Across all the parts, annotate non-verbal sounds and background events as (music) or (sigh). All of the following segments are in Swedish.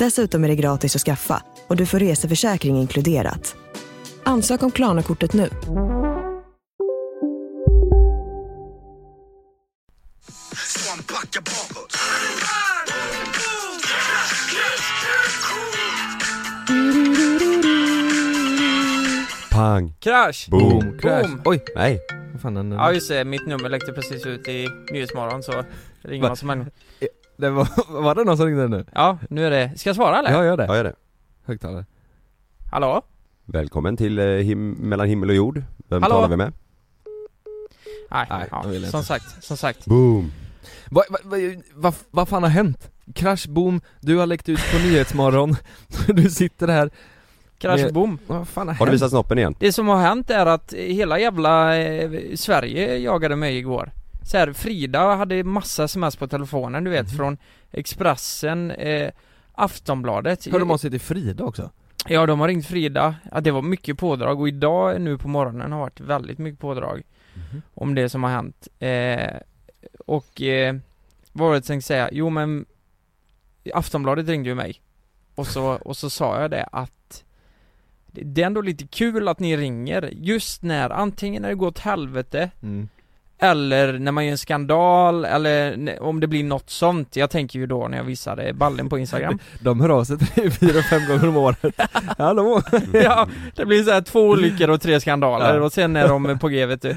Dessutom är det gratis att skaffa och du får reseförsäkring inkluderat. Ansök om Klarna-kortet nu. Pang! Krasch! Boom! Crash. Boom. Oj, Nej! vad fan den, Ja just det, mitt nummer läckte precis ut i Nyhetsmorgon så ringer man som helst det var, (laughs) var det någon som ringde nu? Ja, nu är det, ska jag svara eller? Ja, gör det. Ja, gör det. Högtalare. Hallå? Välkommen till eh, him mellan himmel och jord. Vem Hallå? talar vi med? Nej, Nej, ja, jag vill inte. som sagt, som sagt Boom! Vad va, va, va, vad fan har hänt? Crash, boom, du har läckt ut på (laughs) Nyhetsmorgon, (laughs) du sitter här Krasch Men- boom Vad fan har, Har du hänt? visat snoppen igen? Det som har hänt är att hela jävla eh, Sverige jagade mig igår så här, Frida hade massa sms på telefonen du vet Mhm. från Expressen, eh, Aftonbladet Hör de av sig till Frida också? Ja de har ringt Frida, ja, det var mycket pådrag och idag nu på morgonen har varit väldigt mycket pådrag Mhm. om det som har hänt eh, Och eh, vad var det jag tänkte säga? Jo men Aftonbladet ringde ju mig Och så, och så sa jag det att det- Det är ändå lite kul att ni ringer just när antingen när det går åt helvete Mm. Eller när man gör en skandal eller om det blir något sånt Jag tänker ju då när jag visade ballen på instagram (laughs) De hör av sig tre, fyra, fem gånger om året (laughs) Hallå? (laughs) Ja, det blir så här två olyckor och tre skandaler Ja. och sen är de på G vet du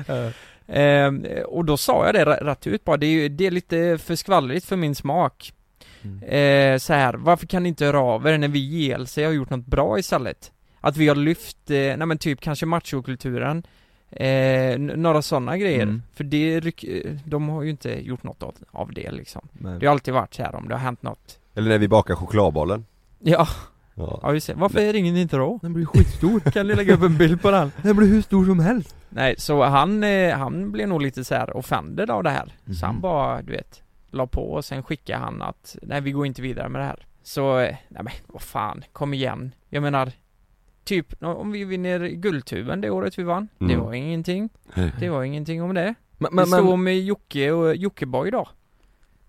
Ehm, Och då sa jag det rätt ut bara, det är ju, det är lite för skvallrigt för min smak Mm. eh, Så här, varför kan ni inte höra av er när vi i JLC har gjort något bra istället? Att vi har lyft, eh, nej men typ kanske machokulturen eh, Några sådana grejer, Mm. för det ryck, eh, de har ju inte gjort något av, det liksom Nej. Det har alltid varit så här om det har hänt något Eller när vi bakar chokladbollen? Ja, Ja. ja just det. varför ringer ni inte då? Den blir skitstor, (laughs) Kan ni lägga upp en bild på den? den blir hur stor som helst Nej, så han, eh, han blev nog lite så här offended av det här. Så han Mhm. bara, du vet, la på och sen skickade han att, nej vi går inte vidare med det här. Så, eh, nej men vad fan, kom igen. Jag menar, typ om vi vinner Guldtuben det året vi vann, det Mm. var ingenting. Det var ingenting om det. Men, det men, stod men om Jocke och Jockeboy då.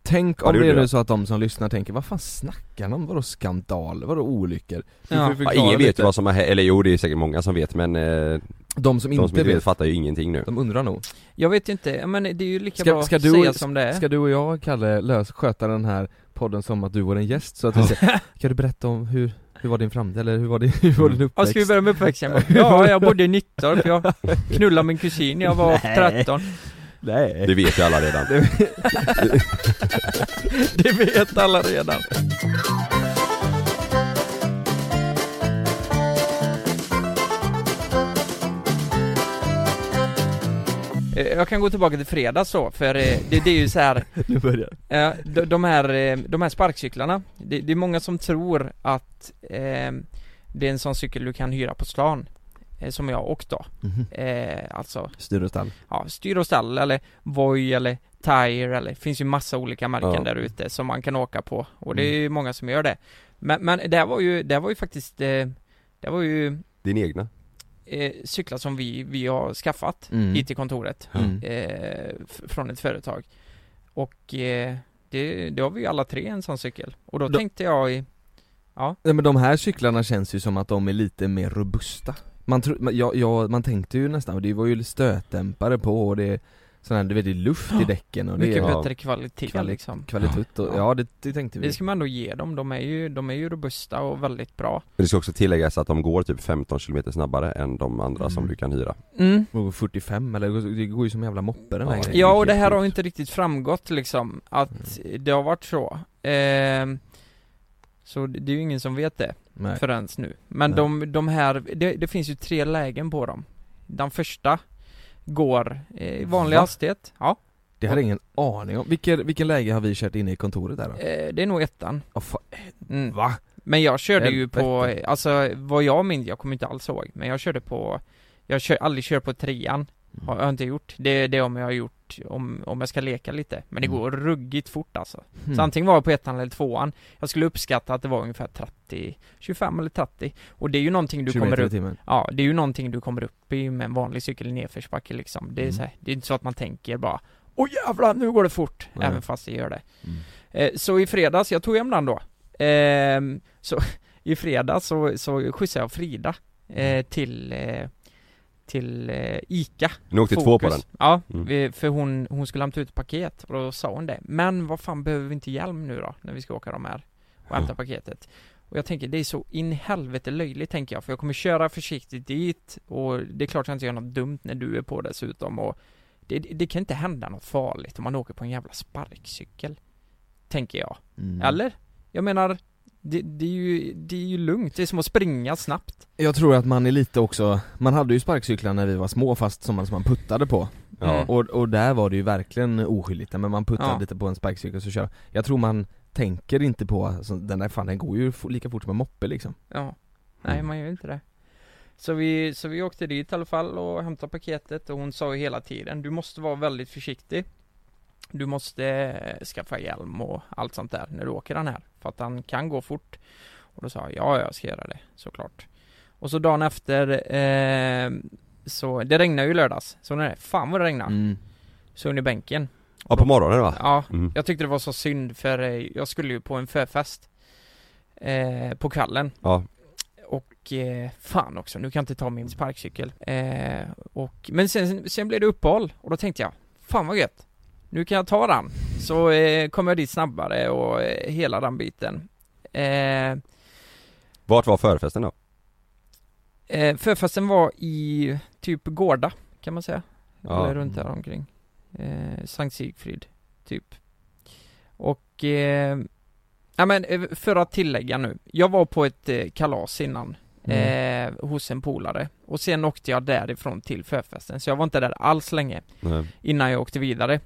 tänk Ja, om det det är nu så att de som lyssnar tänker, vad fan snackar de om? Vadå skandal? Vadå olyckor? Ja. Ja, ingen vet ju vad som har hänt, eller jo det är säkert många som vet men eh, De som de inte som inte vet, vet fattar ju ingenting nu de undrar nog Jag vet inte, men det är ju lika Ska- bra ska att du- säga som det är. Ska du och jag, Kalle, lös, sköta den här podden som att du var en gäst? Så att vi säger, kan du berätta om hur, hur var din framtid, eller hur var din, (laughs) hur var din Ja, uppväxt? ska vi börja med uppväxten? Ja, jag bodde i Nittorp, jag (laughs) knullade min kusin när jag var 13 Nej. Det vet ju alla redan. (laughs) Det vet alla redan Jag kan gå tillbaka till fredags så, för eh, det, det är ju så här (laughs) Nu börjar eh, de, de, här, eh, de här sparkcyklarna, det, det är många som tror att eh, det är en sån cykel du kan hyra på stan eh, Som jag åkt då, Mhm. eh, alltså Styr och stall. ja, styr och stall eller Voi eller Tire eller det finns ju massa olika märken Ja. där ute som man kan åka på och det är ju många som gör det. Men, men det här var ju, det här var ju faktiskt eh, Det var ju Din egna eh, cyklar som vi, vi har skaffat Mm. hit till kontoret Mm. eh, Från ett företag. Och eh, det, det har vi ju alla tre en sån cykel. Och då Då- tänkte jag i Nej men de här cyklarna känns ju som att de är lite mer robusta. Man tror, man, ja, ja, man tänkte ju nästan, det var ju stötdämpare på och det sån här, du vet det är luft i däcken och det Mycket är bättre kvalitet Kvali- liksom. kvalitet och, ja. det, det tänkte vi. Det ska man ändå ge dem, de är ju, de är ju robusta och väldigt bra. Det ska också tilläggas att de går typ 15 km snabbare än de andra som Mm. du kan hyra. Mm. Och 45 eller det går ju som en jävla moppe den här Ja, Ja och det här har ju inte riktigt framgått liksom att det har varit så. Ehm, Så det det är ju ingen som vet det Nej. förrän nu. Men Nej. de, de här, det, det finns ju tre lägen på dem. Den första går eh, i vanlig Va? hastighet Ja, Det hade jag ingen aning om, vilken, vilken läge har vi kört inne i kontoret där då? eh, det är nog ettan Oh, mm. Va? Men jag körde ju på, Helvete. alltså vad jag minns, jag kommer inte alls ihåg Men jag körde på Jag kör, aldrig kört på trean Har jag inte gjort. Det, det är om jag har gjort, om, om jag ska leka lite. Men det Mm. går ruggigt fort alltså. Hmm. Så antingen var jag på ettan eller tvåan. Jag skulle uppskatta att det var ungefär 30, 25 eller 30. Och det är ju någonting du kommer upp timmen. Ja, det är ju någonting du kommer upp i med en vanlig cykel i nedförsbacke liksom. Det är Mm. så här, det är inte så att man tänker bara Åh jävlar, nu går det fort! Nej. Även fast det gör det. Mm. Eh, så i fredags, jag tog hem den då. Ehm, så (laughs) i fredags så, så skjutsade jag Frida Mm. eh, till eh, till eh, ICA Ni åkte två på den? Ja, Mm. vi, för hon, hon skulle hämta ut ett paket och då sa hon det Men vad fan behöver vi inte hjälm nu då, när vi ska åka de här och hämta paketet? Och jag tänker, det är så in helvete löjligt tänker jag, för jag kommer köra försiktigt dit och det är klart jag inte gör något dumt när du är på dessutom och det, det kan inte hända något farligt om man åker på en jävla sparkcykel Tänker jag, Mm. eller? Jag menar, det, det, är ju, det är ju lugnt, det är som att springa snabbt Jag tror att man är lite också, man hade ju sparkcyklar när vi var små fast som man, som man puttade på Ja. Mm. och, och där var det ju verkligen oskyldigt, men man puttade Ja. lite på en sparkcykel så kör Jag tror man tänker inte på, alltså, den där fan den går ju lika fort som en moppe liksom Ja, nej Mm. man gör inte det så vi, så vi åkte dit i alla fall och hämtade paketet och hon sa ju hela tiden Du måste vara väldigt försiktig Du måste eh, skaffa hjälm och allt sånt där när du åker den här För att den kan gå fort Och då sa jag ja, jag ska göra det såklart Och så dagen efter eh, Så det regnade ju lördags Så när det, fan vad det regnade mm. Så under bänken Ja på morgonen va? Ja, Mm. jag tyckte det var så synd för eh, jag skulle ju på en förfest eh, På kvällen Ja, och eh, fan också, nu kan jag inte ta min sparkcykel. Eh, och, men sen, sen blev det uppehåll och då tänkte jag, fan vad gött. Nu kan jag ta den. Så eh, kommer jag dit snabbare och eh, hela den biten. Eh, vart var förfesten då? eh, förfesten var i typ Gårda, kan man säga. Ja. Eller runt där omkring. Eh, Sankt Sigfrid, typ. Och, eh, ja men eh, för att tillägga nu. Jag var på ett eh, kalas innan. Mm. eh, hos en polare. Och sen åkte jag därifrån till förfesten, så jag var inte där alls länge Nej. innan jag åkte vidare.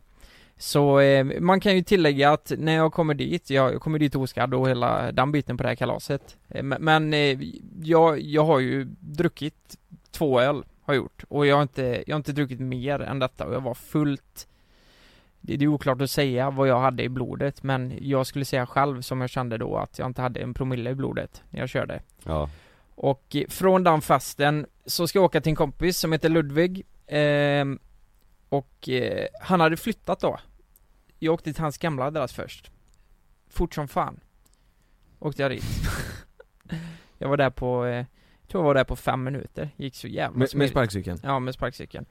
Så eh, man kan ju tillägga att när jag kommer dit, jag, kommer dit oskadd och hela den biten på det här kalaset. Eh, men men eh, jag, jag har ju druckit två öl, har jag gjort. Och jag har inte, jag har inte druckit mer än detta och jag var fullt det det är oklart att säga vad jag hade i blodet men jag skulle säga själv som jag kände då att jag inte hade en promille i blodet när jag körde. Ja, Och eh, från den festen så ska jag åka till en kompis som heter Ludvig ehm, Och eh, han hade flyttat då Jag åkte till hans gamla adress först Fort som fan Åkte jag dit (laughs) Jag var där på, eh, jag tror jag var där på fem minuter Gick så jävla Med, med smidigt. sparkcykeln? Ja, med sparkcykeln.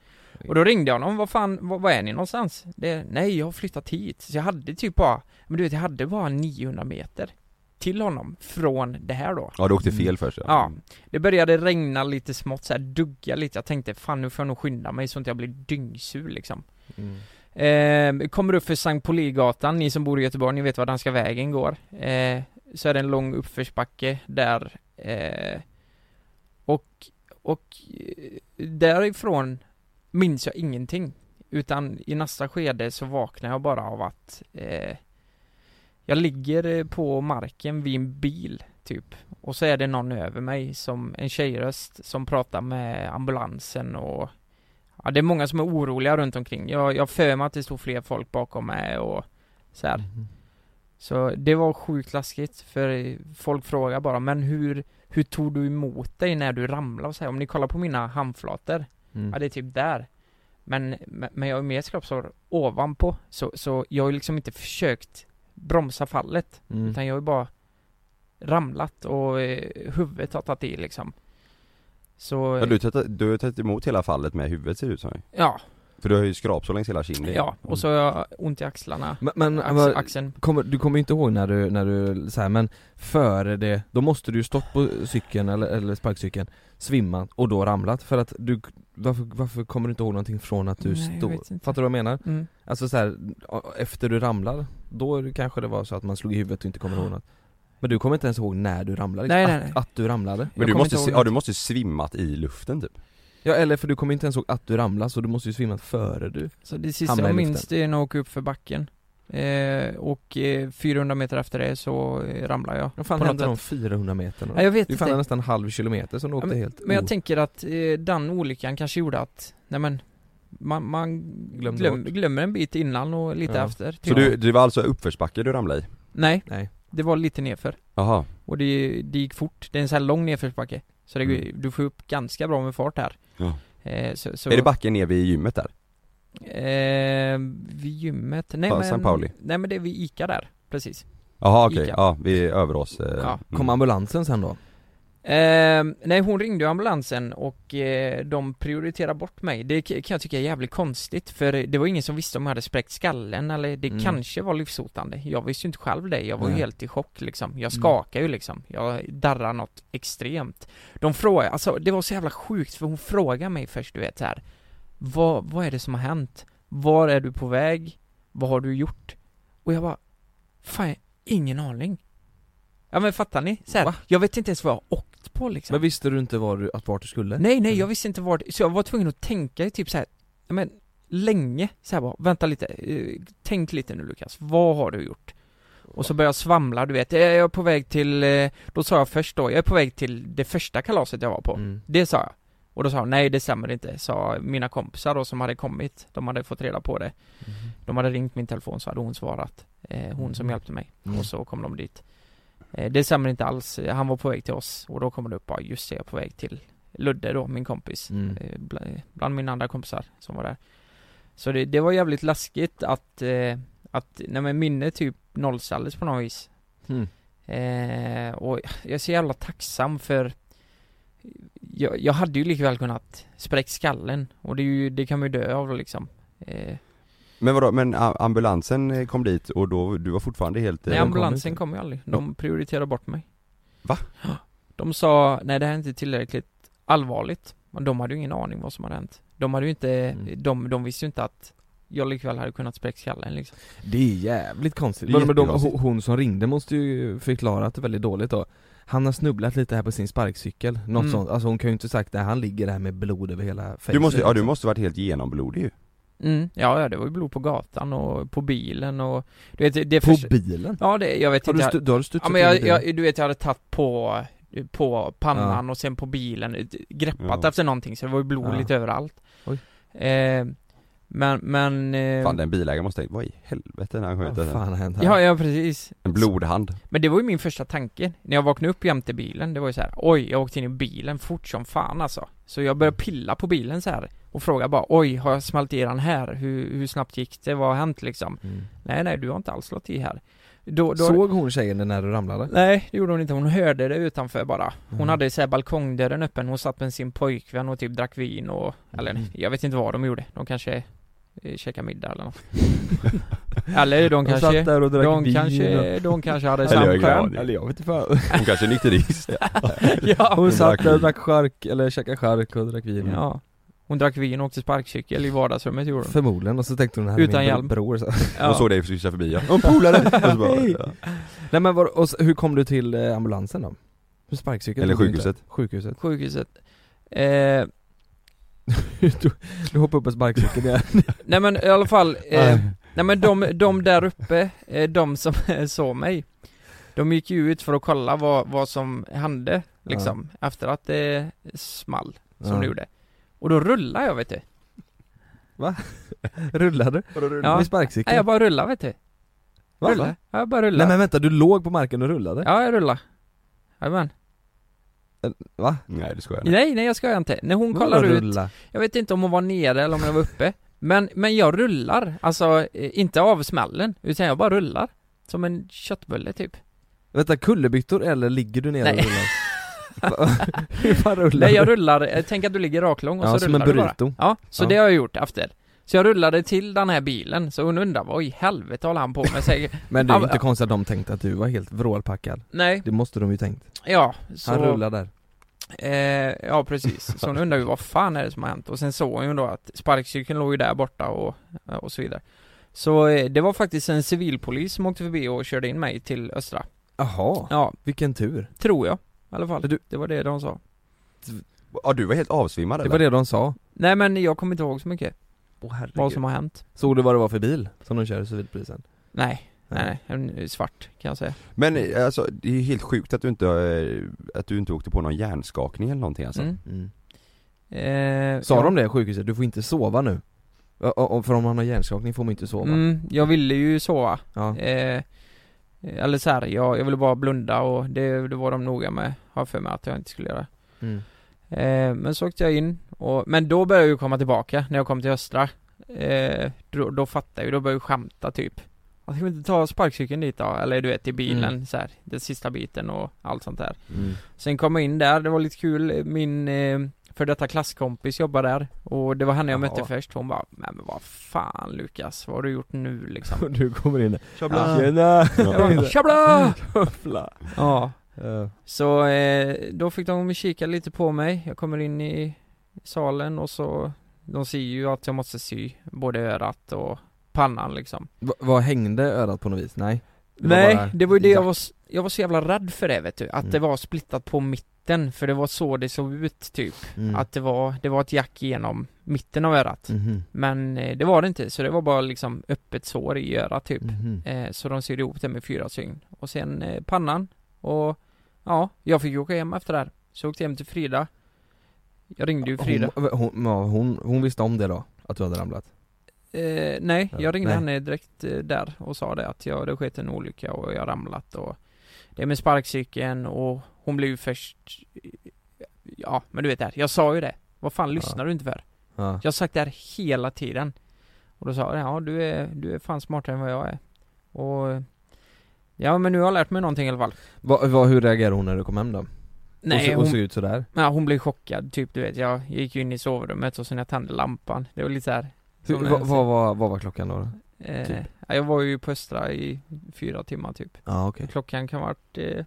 Och då ringde jag honom, vad fan, vad, vad är ni någonstans? Det, nej, jag har flyttat hit. Så jag hade typ bara, men du vet, jag hade bara 900 meter till honom från det här då. ja du åkte fel först Ja, det började regna lite smått så här, dugga lite. Jag tänkte, fan nu får jag nog skynda mig så att jag blir dyngsur liksom. Mm. Eh, kommer upp för Sankt Poligatan, ni som bor i Göteborg, ni vet var Danska vägen går. Eh, så är det en lång uppförsbacke där. Eh, och, och eh, därifrån minns jag ingenting. Utan i nästa skede så vaknar jag bara av att eh, jag ligger eh, på marken vid en bil, typ. Och så är det någon över mig, som en tjejröst, som pratar med ambulansen och Ja, det är många som är oroliga runt omkring. Jag, jag för mig att det står fler folk bakom mig och så här. Mhm. Så det var sjukt läskigt, för folk frågar bara, men hur, hur tog du emot dig när du ramlade och så här? Om ni kollar på mina handflator, Mm. ja det är typ där. Men, men jag har mer skrapsår ovanpå, så, så jag har ju liksom inte försökt bromsa fallet, Mm. utan jag har ju bara ramlat och eh, huvudet har tagit i liksom. Så, Ja, du, tagit, du har tagit emot hela fallet med huvudet ser det ut som. Ja, För du har ju skrapsår längs hela kinden Ja, och så har jag ont i axlarna, Men, men Ax, axeln. kommer, du kommer inte ihåg när du, när du så här, men före det, då måste du ju stått på cykeln eller, eller sparkcykeln, svimmat och då ramlat. För att du, varför, varför kommer du inte ihåg någonting från att du Nej, stod? Fattar du vad jag menar? mm. Alltså så här, efter du ramlar, då kanske det var så att man slog i huvudet och inte kommer ihåg något Men du kommer inte ens ihåg när du ramlade, Nej, att, nej, nej. att du ramlade? Men du måste, ihåg ja du måste svimmat i luften typ Ja eller för du kommer inte ens ihåg att du ramlade så du måste ju svimmat före du Så det sista jag minns det är när jag åker upp för backen eh, Och eh, 400 meter efter det så eh, ramlar jag Vad fan hände de sätt. 400 meterna? Ja, jag vet det är fan inte. nästan en halv kilometer som du Ja, åkte men, helt men jag o- tänker att eh, den olyckan kanske gjorde att, nej men man, man glöm, glömmer en bit innan och lite Ja. efter Så du, det var alltså uppförsbacke du ramlade i? Nej, Nej det var lite nerför Jaha Och det, det gick fort, det är en sån här lång nedförsbacke Så det, Mm. du får upp ganska bra med fart här Ja. eh, så, så, Är det backen ner vid gymmet där? Eh, vid gymmet? Nej Ja, men, Pauli. nej men det är vid Ica där, precis Jaha okej, Ica. ja vid Överås eh, Ja. Kom mm. ambulansen sen då? Eh, nej hon ringde ju ambulansen och eh, de prioriterade bort mig. Det kan jag tycka är jävligt konstigt för det var ingen som visste om jag hade spräckt skallen eller det Mm. kanske var livshotande. Jag visste ju inte själv det, jag var ju Nej. helt i chock liksom. Jag Mm. skakade ju liksom. Jag darrade något extremt. De frågade, alltså det var så jävla sjukt för hon frågade mig först du vet så här. Vad, vad är det som har hänt? Var är du på väg? Vad har du gjort? Och jag bara, fan ingen aning. Ja men fattar ni? Så här, jag vet inte ens vad jag har på liksom. Men visste du inte var du, att vart du skulle? Nej, nej, jag visste inte vart, så jag var tvungen att tänka i typ så här, ja, men länge, så här bara, vänta lite, eh, tänk lite nu Lukas, vad har du gjort? Och så började jag svamla, du vet, jag är på väg till, eh, då sa jag först då, jag är på väg till det första kalaset jag var på, Mm. det sa jag Och då sa jag, nej det stämmer inte, sa mina kompisar då som hade kommit, de hade fått reda på det De hade ringt min telefon så hade hon svarat, eh, hon som Mhm. hjälpte mig, Mm. och så kom de dit Det stämmer inte alls, han var på väg till oss, och då kommer det upp, ja just det, jag är på väg till Ludde då, min kompis. Mm. eh, bland, bland mina andra kompisar som var där. Så det, det var jävligt läskigt att, eh, att, nej men minnet typ nollställdes på något vis. Mm. eh, Och jag är så jävla tacksam för jag, jag hade ju lika väl kunnat spräcka skallen och det är ju, det kan man ju dö av liksom. Eh, Men vadå, men ambulansen eh, kom dit och då, du var fortfarande helt eh, Nej kom ambulansen inte. kom ju aldrig, de prioriterade bort mig Va? De sa, nej det här är inte tillräckligt allvarligt Men de hade ju ingen aning vad som hade hänt De hade ju inte, Mm. de, de visste ju inte att jag likväl hade kunnat spräcka skallen liksom Det är jävligt konstigt. Är Men, de, hon- som ringde måste ju förklarat det väldigt dåligt då Han har snubblat lite här på sin sparkcykel, något Mm. sånt, alltså hon kan ju inte sagt det, han ligger där med blod över hela fejset Du måste, ja du liksom. måste varit helt genomblodig ju mm. Ja, ja, det var ju blod på gatan och på bilen och Du vet, det, På bilen? Ja det, jag vet Har inte du, jag, stu, då har du studsat Ja men jag, jag, du vet jag hade tagit på på pannan och sen på bilen, greppat Ja. efter någonting så det var ju blod Ja. lite överallt Oj. eh, Men, men eh, Fan den bilägaren måste tänkt, vad i helvete när han sköt Vad fan har hänt här? Ja, ja precis En blodhand Men det var ju min första tanke när jag vaknade upp jämte bilen, det var ju så här: oj, jag åkte in i bilen fort som fan alltså Så jag började pilla på bilen så här och fråga bara, oj, har jag smält i den här? Hur, hur snabbt gick det? Vad har hänt liksom? Mm. Nej, nej, du har inte alls slått i här då, då, Såg hon tjejen när du ramlade? Nej, det gjorde hon inte, hon hörde det utanför bara Hon Mm. hade så här balkongdörren öppen, hon satt med sin pojkvän och typ drack vin och, eller Mm. jag vet inte vad de gjorde, de kanske eh, käkade middag eller något (laughs) Eller de kanske, satt där och drack de vin kanske, de kanske hade (laughs) aning. Eller jag vet inte fan (laughs) Hon kanske är nykterist Ja, Hon satt där och drack chark, eller käkade chark och drack vin ja Hon drack vin och åkte sparkcykel i vardagsrummet gjorde hon Förmodligen, och så tänkte hon här är Utan min hjälm. bror så. Hon ja. såg dig cykla förbi ja, en polare! (laughs) Och så bara, ja. Nej men var, och så, hur kom du till eh, ambulansen då? Med sparkcykeln? Eller sjukhuset. Sjukhuset Sjukhuset eh, (laughs) du, du hoppade upp på sparkcykeln igen (laughs) Nej men i alla fall, eh, nej men de, de där uppe, eh, de som såg mig De gick ju ut för att kolla vad, vad som hände liksom, efter att det small, som Ja. det gjorde Och då rullade jag vet du (laughs) Rullade du? Ja. Med sparkcykeln? Nej jag bara rullade vet du Va? Rullade, ja, jag bara rullade Nej men vänta, du låg på marken och rullade? Ja jag rullade Jajamän Va? Nej du skojar inte. Nej nej jag ska inte, när hon Vadå kollar ut rulla? Jag vet inte om hon var nere eller om jag var uppe Men, men jag rullar, alltså eh, inte av smällen, utan jag bara rullar Som en köttbulle typ Vänta, kullerbyttor eller ligger du ner och rullar? (laughs) Hur fan rullar Nej jag rullar, eh, tänk att du ligger raklång och Ja, så som rullar en du bara. Burrito. Ja, så Ja. det har jag gjort efter Så jag rullade till den här bilen, så hon undrar vad i helvete håller han på med? Sig? (laughs) Men det är Ja, inte konstigt att de tänkte att du var helt vrålpackad. Nej, Det måste de ju tänkt. Ja, så... Han rullar där. Eh, ja precis, så hon undrar ju vad fan är det som har hänt? Och sen såg hon ju då att sparkcykeln låg ju där borta och, och så vidare. Så eh, det var faktiskt en civilpolis som åkte förbi och körde in mig till Östra. Jaha, Ja, vilken tur. Tror jag i alla fall, du- det var det de sa Ja du var helt avsvimmad Det eller? var det de sa Nej men jag kommer inte ihåg så mycket Åh vad herregud som har hänt Såg du vad det var för bil som de kör civilpolisen? Nej, nej, nej, en svart kan jag säga Men eh, alltså, det är helt sjukt att du inte, eh, att du inte åkte på någon hjärnskakning eller någonting alltså mm. Mm. eh, Sa ja. de det sjukhuset? Du får inte sova nu? För om man har hjärnskakning får man inte sova Mm, jag ville ju sova Ja, eh, Eller så här, jag, jag ville bara blunda och det, det var de noga med, har för mig att jag inte skulle göra mm. Eh, men så åkte jag in, och, men då började jag ju komma tillbaka när jag kom till Östra eh, då, då fattade jag ju, då började jag skämta typ Jag ska vi inte ta sparkcykeln dit då? Eller du vet i bilen Mm. så här, den sista biten och allt sånt där Mm. Sen kom jag in där, det var lite kul, min eh, för detta klasskompis jobbar där Och det var henne jag Jaha. mötte först, hon bara Nej men vad fan Lukas, vad har du gjort nu liksom? (laughs) Du kommer in Tjabla. Tjena! Jag bara, Tjabla! Jävlar. (laughs) Ja, Ja. så eh, då fick de kika lite på mig, jag kommer in i salen och så De ser ju att jag måste sy både örat och pannan liksom Va- Vad hängde örat på något vis? Nej? Det var Nej, bara det var ju det jag var, jag var så jävla rädd för det vet du, att Mm. det var splittat på mitten för det var så det såg ut typ mm. Att det var, det var ett jack genom mitten av örat Mhm. Men eh, det var det inte, så det var bara liksom öppet sår i örat typ Mhm. eh, Så de sydde ihop det med fyra sygn Och sen eh, pannan och Ja, jag fick åka hem efter det här Så jag åkte hem till Frida Jag ringde ju Frida Hon, hon, hon, hon visste om det då? Att du hade ramlat? eh, Nej, Ja, jag ringde nej. henne direkt eh, där och sa det att jag hade skett en olycka och jag ramlat och Det med sparkcykeln och hon blev ju först Ja, men du vet det här, jag sa ju det Vad fan lyssnar du inte för? Ja. Jag har sagt det här hela tiden Och då sa jag, ja du är, du är fan smartare än vad jag är Och Ja men nu har jag lärt mig någonting i alla fall Va, va, hur reagerade hon när du kom hem då? Nej och, så, och hon, såg ut sådär? ja, hon blev chockad typ du vet, jag gick ju in i sovrummet och sen jag tände lampan Det var lite såhär vad, var, vad var klockan då? Eh, typ? ja, Jag var ju på Östra i fyra timmar typ Ja okej, Klockan kan ha varit eh,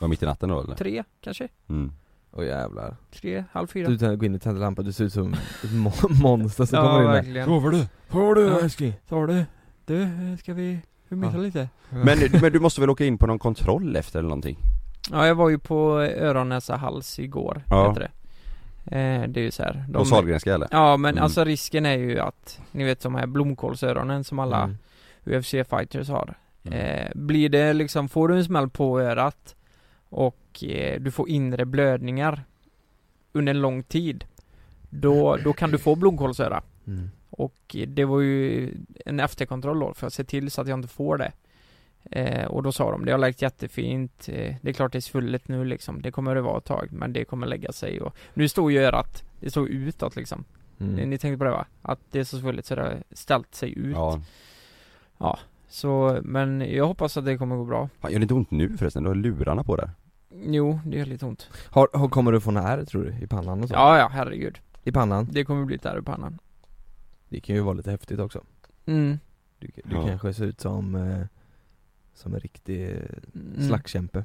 Var mitt i natten då eller? tre kanske? Mm. åh jävlar Tre, halv fyra Du går in och tänder lampan, du ser ut som ett mo- (laughs) monster som Ja kommer in verkligen Sover du? Sover du älskling? Tar du? Du, ska vi, mysa Ja. lite? Men, men du måste väl åka in på någon kontroll efter eller någonting? Ja jag var ju på öron, näsa, hals igår, Ja. heter det Det är ju så här. De Sahlgrenska eller? Ja men Mm. alltså risken är ju att, ni vet de här blomkålsöronen som alla Mm. UFC-fighters har Mm. eh, Blir det liksom, får du en smäll på örat och eh, du får inre blödningar under en lång tid Då, då kan du få blomkålsöra Mm. och det var ju en efterkontroll då för att se till så att jag inte får det eh, Och då sa de, det har läkt jättefint eh, Det är klart det är svullet nu liksom Det kommer det vara ett tag men det kommer lägga sig och Nu står ju örat Det står utåt liksom Mm. Ni tänkte på det va? Att det är så svullet så det har ställt sig ut Ja. Så, men jag hoppas att det kommer gå bra Fan, gör det inte ont nu förresten? Du har lurarna på där Jo, det gör lite ont Har, har, kommer du få när tror du? I pannan och så? Ja, ja, herregud I pannan? Det kommer bli där i pannan Det kan ju vara lite häftigt också Mm, Du, du Ja. kanske ser ut som eh, Som en riktig eh, mm. slagskämpe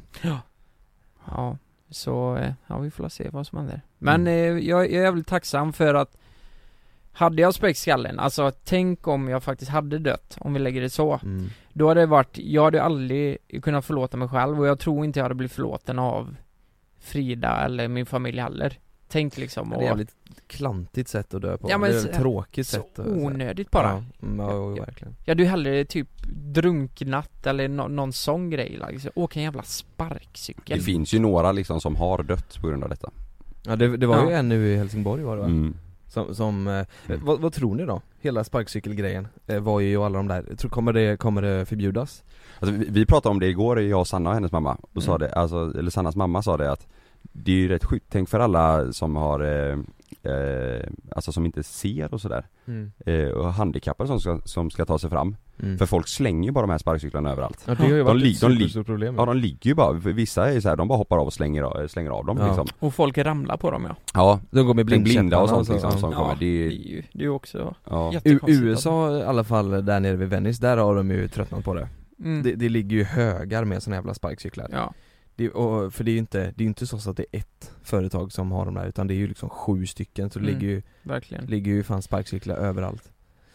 Ja, så eh, ja vi får se vad som händer. Men Mm. eh, jag, jag är jävligt tacksam för att hade jag spräckt skallen, alltså tänk om jag faktiskt hade dött, om vi lägger det så. mm. Då hade det varit, jag hade aldrig kunnat förlåta mig själv och jag tror inte jag hade blivit förlåten av Frida eller min familj heller. Tänk liksom Det är och, ett jävligt klantigt sätt att dö på, Ja, men det är ett tråkigt så sätt att, onödigt bara. Ja, mm, ja, Ja. verkligen hade ju hellre typ drunknat eller nå- någon sån grej liksom. Åka en jävla sparkcykel. Det finns ju några liksom som har dött på grund av detta Ja det, det var ju Ja. en nu i Helsingborg var det va? mm. Som, som eh, vad, vad tror ni då? Hela sparkcykelgrejen eh, var ju och alla de där, Jag tror, kommer det, kommer det förbjudas? Alltså, vi, vi pratade om det igår, jag och Sanna och hennes mamma, och sa Mm. det, alltså, eller Sannas mamma sa det att Det är ju rätt sjukt, tänk för alla som har, eh, eh, alltså som inte ser och sådär. Mm. eh, Och handikappade som ska, som ska ta sig fram. Mm. För folk slänger ju bara de här sparkcyklarna överallt. Ja det har ju de varit li- ett de li- problem Ja. de ligger ju bara, vissa är så här, de bara hoppar av och slänger av, slänger av dem Ja. liksom. Och folk ramlar på dem ja. Ja, De går med blinda och sånt blindkäpparna liksom som ja. kommer, det är ju, ju, det är ju också ja. U- jättekonstigt USA i alla fall där nere vid Venice, där har de ju tröttnat på det. Mm. det, det ligger ju högar med såna jävla sparkcyklar. Ja, det, och, För det är ju inte, det är inte så att det är ett företag som har de där utan det är ju liksom sju stycken så det Mm. ligger ju, verkligen ligger ju fan sparkcyklar överallt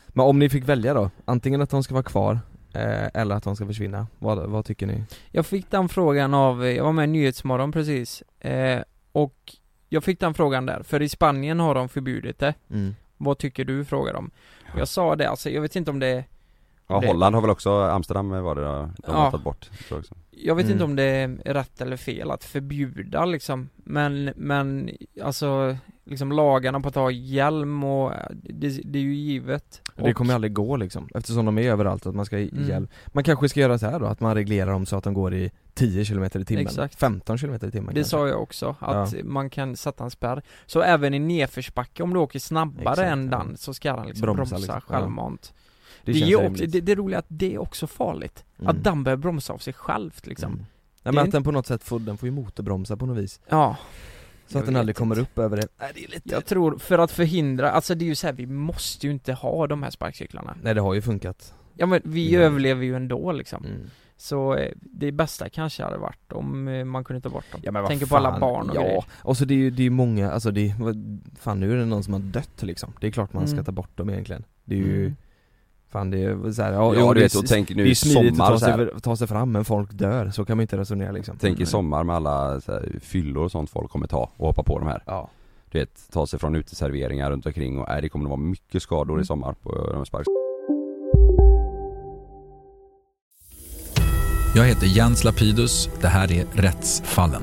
Men om ni fick välja då, antingen att de ska vara kvar eh, eller att de ska försvinna, vad, vad tycker ni? Jag fick den frågan av, jag var med i Nyhetsmorgon precis eh, Och jag fick den frågan där, för i Spanien har de förbjudit det Mm. Vad tycker du? frågar de jag sa det, alltså jag vet inte om det ja det- Holland har väl också, Amsterdam var det då, de Ja. har tagit bort tror jag också. Jag vet Mm. inte om det är rätt eller fel att förbjuda liksom Men, men alltså liksom lagarna på att ha hjälm och det, det är ju givet Det Och- kommer ju aldrig gå liksom, eftersom de är överallt att man ska i Mm. hjälp Man kanske ska göra så här då, att man reglerar dem så att de går i 10 km i timmen, Exakt. 15 km i timmen Det kanske. sa jag också, att man kan sätta en spärr Så även i nedförsbacke om du åker snabbare Exakt, än ja. den så ska den liksom Bromsa bromsa, liksom, ja. Det, Det, är också, det, det roliga är att det är också farligt. Mm. Att den börjar bromsa av sig självt liksom. Mm. Det men är att den på något sätt får, den får ju motorbromsa på något vis. Ja. Så att den aldrig kommer upp över det. Nej det är lite Jag tror, för att förhindra, alltså det är ju så här, vi måste ju inte ha de här sparkcyklarna. Nej det har ju funkat. Ja men vi Ja. överlever ju ändå liksom. Mm. Så eh, det bästa kanske hade varit om eh, man kunde ta bort dem. Ja men Tänker på alla barn och Ja, grejer. Och så det är ju, det är många, alltså det är, fan nu är det någon som har dött liksom. Det är klart man ska Mm. ta bort dem egentligen. Det är ju, Mm. Fan det är så här, ja, Ja, du vet, och tänk nu det är i smidigt sommar att ta sig, ta sig fram men folk dör, så kan man inte resonera liksom Tänk i Mm. sommar med alla så här, fyllor och sånt folk kommer ta och hoppa på de här Ja Du vet, ta sig från uteserveringar runt omkring och äh, det kommer att vara mycket skador i Mm. sommar på de här spark Jag heter Jens Lapidus. Det här är Rättsfallen.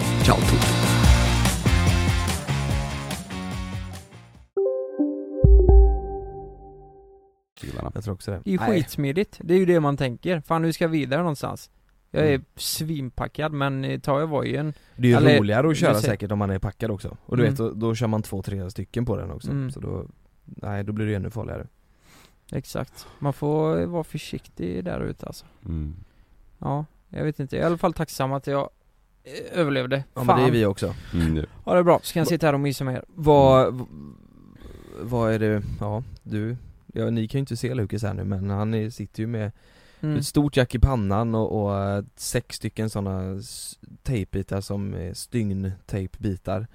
Ciao Toto! Jag tror också det Det är ju Nej. skitsmidigt, det är ju det man tänker. Fan nu ska jag vidare någonstans. Jag är Mm. svinpackad men eh, tar jag vojen Det är ju Eller, roligare att köra säkert om man är packad också Och du Mm. vet, då, då kör man två, tre stycken på den också Mm. Så då, nej då blir det ännu farligare Exakt, man får eh, vara försiktig där ute alltså mm. Ja, jag vet inte, jag är i alla fall tacksam att jag överlevde. Ja men det är vi också. Mm, Ja det är bra, så kan jag sitta här och mysa med er. Vad, v- vad är det, ja du, ja, ni kan ju inte se Lukas här nu men han är, sitter ju med mm. ett stort jack i pannan och, och eh, sex stycken sådana tejpbitar som är stygntejpbitar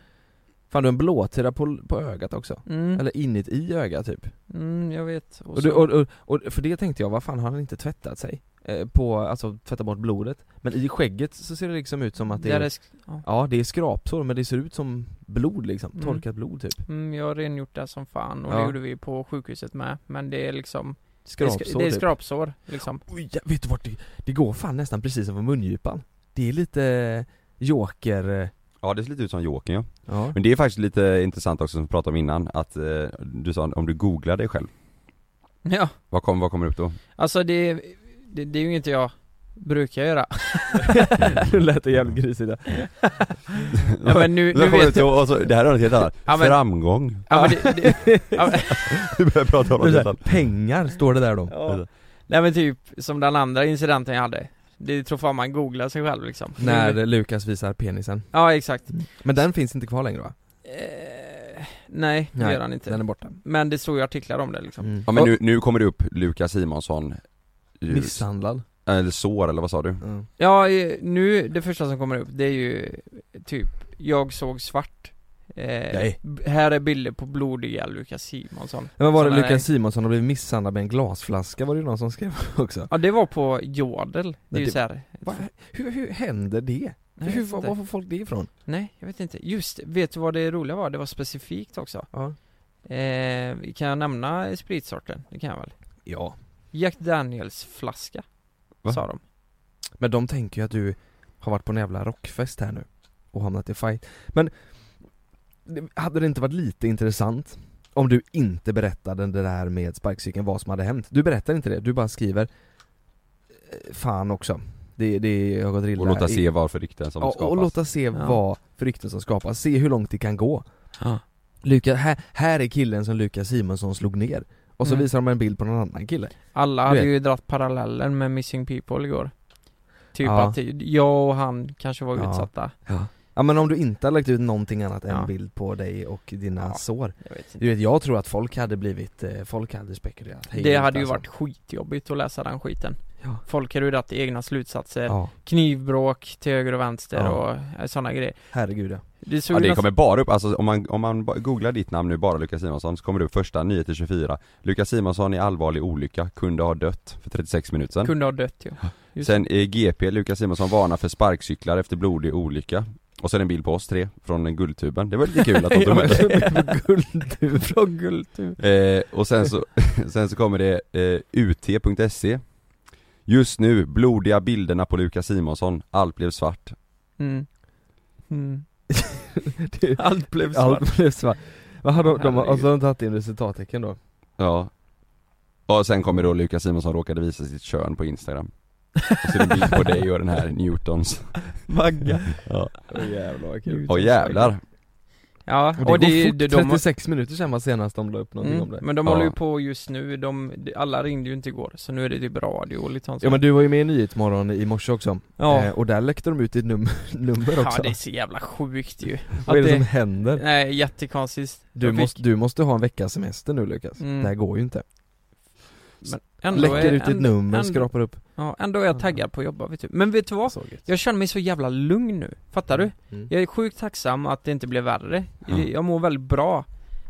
Fan du har en blåtira på, på ögat också, Mm. eller inuti ögat typ. Mm, jag vet. Och och, så, du, och, och, och för det tänkte jag, vad fan har han inte tvättat sig? Eh, på, alltså tvätta bort blodet Men i skägget så ser det liksom ut som att det där är, är, ja. Ja det är skrapsår men det ser ut som blod liksom, Mm. torkat blod typ mm, Jag har rengjort det som fan och Ja. det gjorde vi på sjukhuset med Men det är liksom Det är, Skrapsår sk- det är typ. skrapsår liksom Oj, ja, vet du vart det, det går fan nästan precis som på mungipan Det är lite joker, eh, Ja det ser lite ut som Jokern ja. ja Men det är faktiskt lite intressant också som vi pratade om innan, att eh, du sa om du googlar dig själv, Ja, vad, kom, vad kommer upp då? alltså det, det, det är ju inte jag brukar jag göra (laughs) Nu lät det jävligt grisigt där. Ja men nu, nu vet jag till- och så, det här är något helt annat. Ja, men- Framgång. Ja men det, det, (laughs) ja, men, Du börjar prata om något helt annat. pengar står det där då. ja. Nej men typ som den andra incidenten jag hade Det tror fan man googlar sig själv liksom När Lukas visar penisen. Ja exakt Men den finns inte kvar längre va? eh, Nej, det Nej, gör han inte den är borta. Men det står ju artiklar om det liksom Mm. Ja men nu, nu kommer det upp Lukas Simonsson Misshandlad. Eller sår eller vad sa du? Mm. Ja, nu, det första som kommer upp det är ju typ Jag såg svart eh, Nej. Här är bilder på blodiga Lukas Simonsson Men var det Lukas Simonsson har blivit misshandlad med en glasflaska var det ju någon som skrev (laughs) också. Ja det var på Jodel, det Men är ju det- såhär Va? Hur, hur händer det? Nej, hur, jag vet var, inte. var får folk det ifrån? Nej, jag vet inte. Just vet du vad det roliga var? Det var specifikt också Ja. eh, Kan jag nämna spritsorten? Det kan jag väl? Ja. Jack Daniels flaska Va? Sa de Men de tänker ju att du har varit på en jävla rockfest här nu och hamnat i fight. Men hade det inte varit lite intressant om du inte berättade det där med sparkcykeln, vad som hade hänt? Du berättar inte det, du bara skriver eh, Fan också. Det, det har gått illa. Och låta se vad för rykten som ja, skapas. och låta se Ja. vad för rykten som skapas, se hur långt det kan gå. Ja. Lukas, här, här är killen som Lukas Simonsson slog ner. Och så Mm. visar de en bild på någon annan kille. Alla Du hade vet. ju dratt parallellen med Missing People igår Typ Ja. att jag och han kanske var Ja. utsatta Ja. ja men om du inte hade lagt ut någonting annat än Ja. bild på dig och dina sår. Jag vet inte Du vet, jag tror att folk hade blivit, eh, folk hade spekulerat Det hade ju alltså. varit skitjobbigt att läsa den skiten Ja. Folk hade ju dragit egna slutsatser Ja, Knivbråk till höger och vänster Ja. och sådana grejer. Herregud ja. Det såg Ja det kommer bara upp, alltså om man, om man googlar ditt namn nu, bara Lukas Simonsson, så kommer det upp första 9-24 Lukas Simonsson i allvarlig olycka, kunde ha dött för 36 minuter sedan. Kunde ha dött ja. Just Sen är GP, Lukas Simonsson varnar för sparkcyklar efter blodig olycka. Och sen en bild på oss tre, från guldtuben, det var lite kul att de (laughs) tog med det Guldtur. Från guldtur eh, Och sen så, (laughs) sen så kommer det eh, ut.se Just nu, blodiga bilderna på Lukas Simonsson, allt blev svart mm. Mm. (laughs) Det- Allt blev svart Allt blev svart. Vad har de, de och så har de tagit in resultattecken då? Ja Och sen kommer då Lukas Simonsson råkade visa sitt kön på instagram Och så är det en bild på dig och den här Newtons Magga Ja, Åh jävlar vad kul. och jävlar Ja, Och det och det, går fort, de, de, 36 minuter sedan var senast de la upp någonting om mm, det. Men de Ja. håller ju på just nu, de, alla ringde ju inte igår Så nu är det typ radio och lite sånt Ja men du var ju med i Nyhetsmorgon i morse också. Ja. Eh, och där läckte de ut ditt num (laughs) nummer också. Ja det är så jävla sjukt ju (laughs) Vad är det Att som händer? Nej jättekonstigt Du fick- måste, du måste ha en veckas semester nu Lukas. Mm. Det här går ju inte. Men ändå Läcker är- ut ditt nummer, ändå- skrapar upp. Ja, ändå är jag taggad på att jobba vet du. Men vet du vad? Så gött. Jag känner mig så jävla lugn nu, fattar du? Mm. Jag är sjukt tacksam att det inte blev värre Ja. Jag mår väldigt bra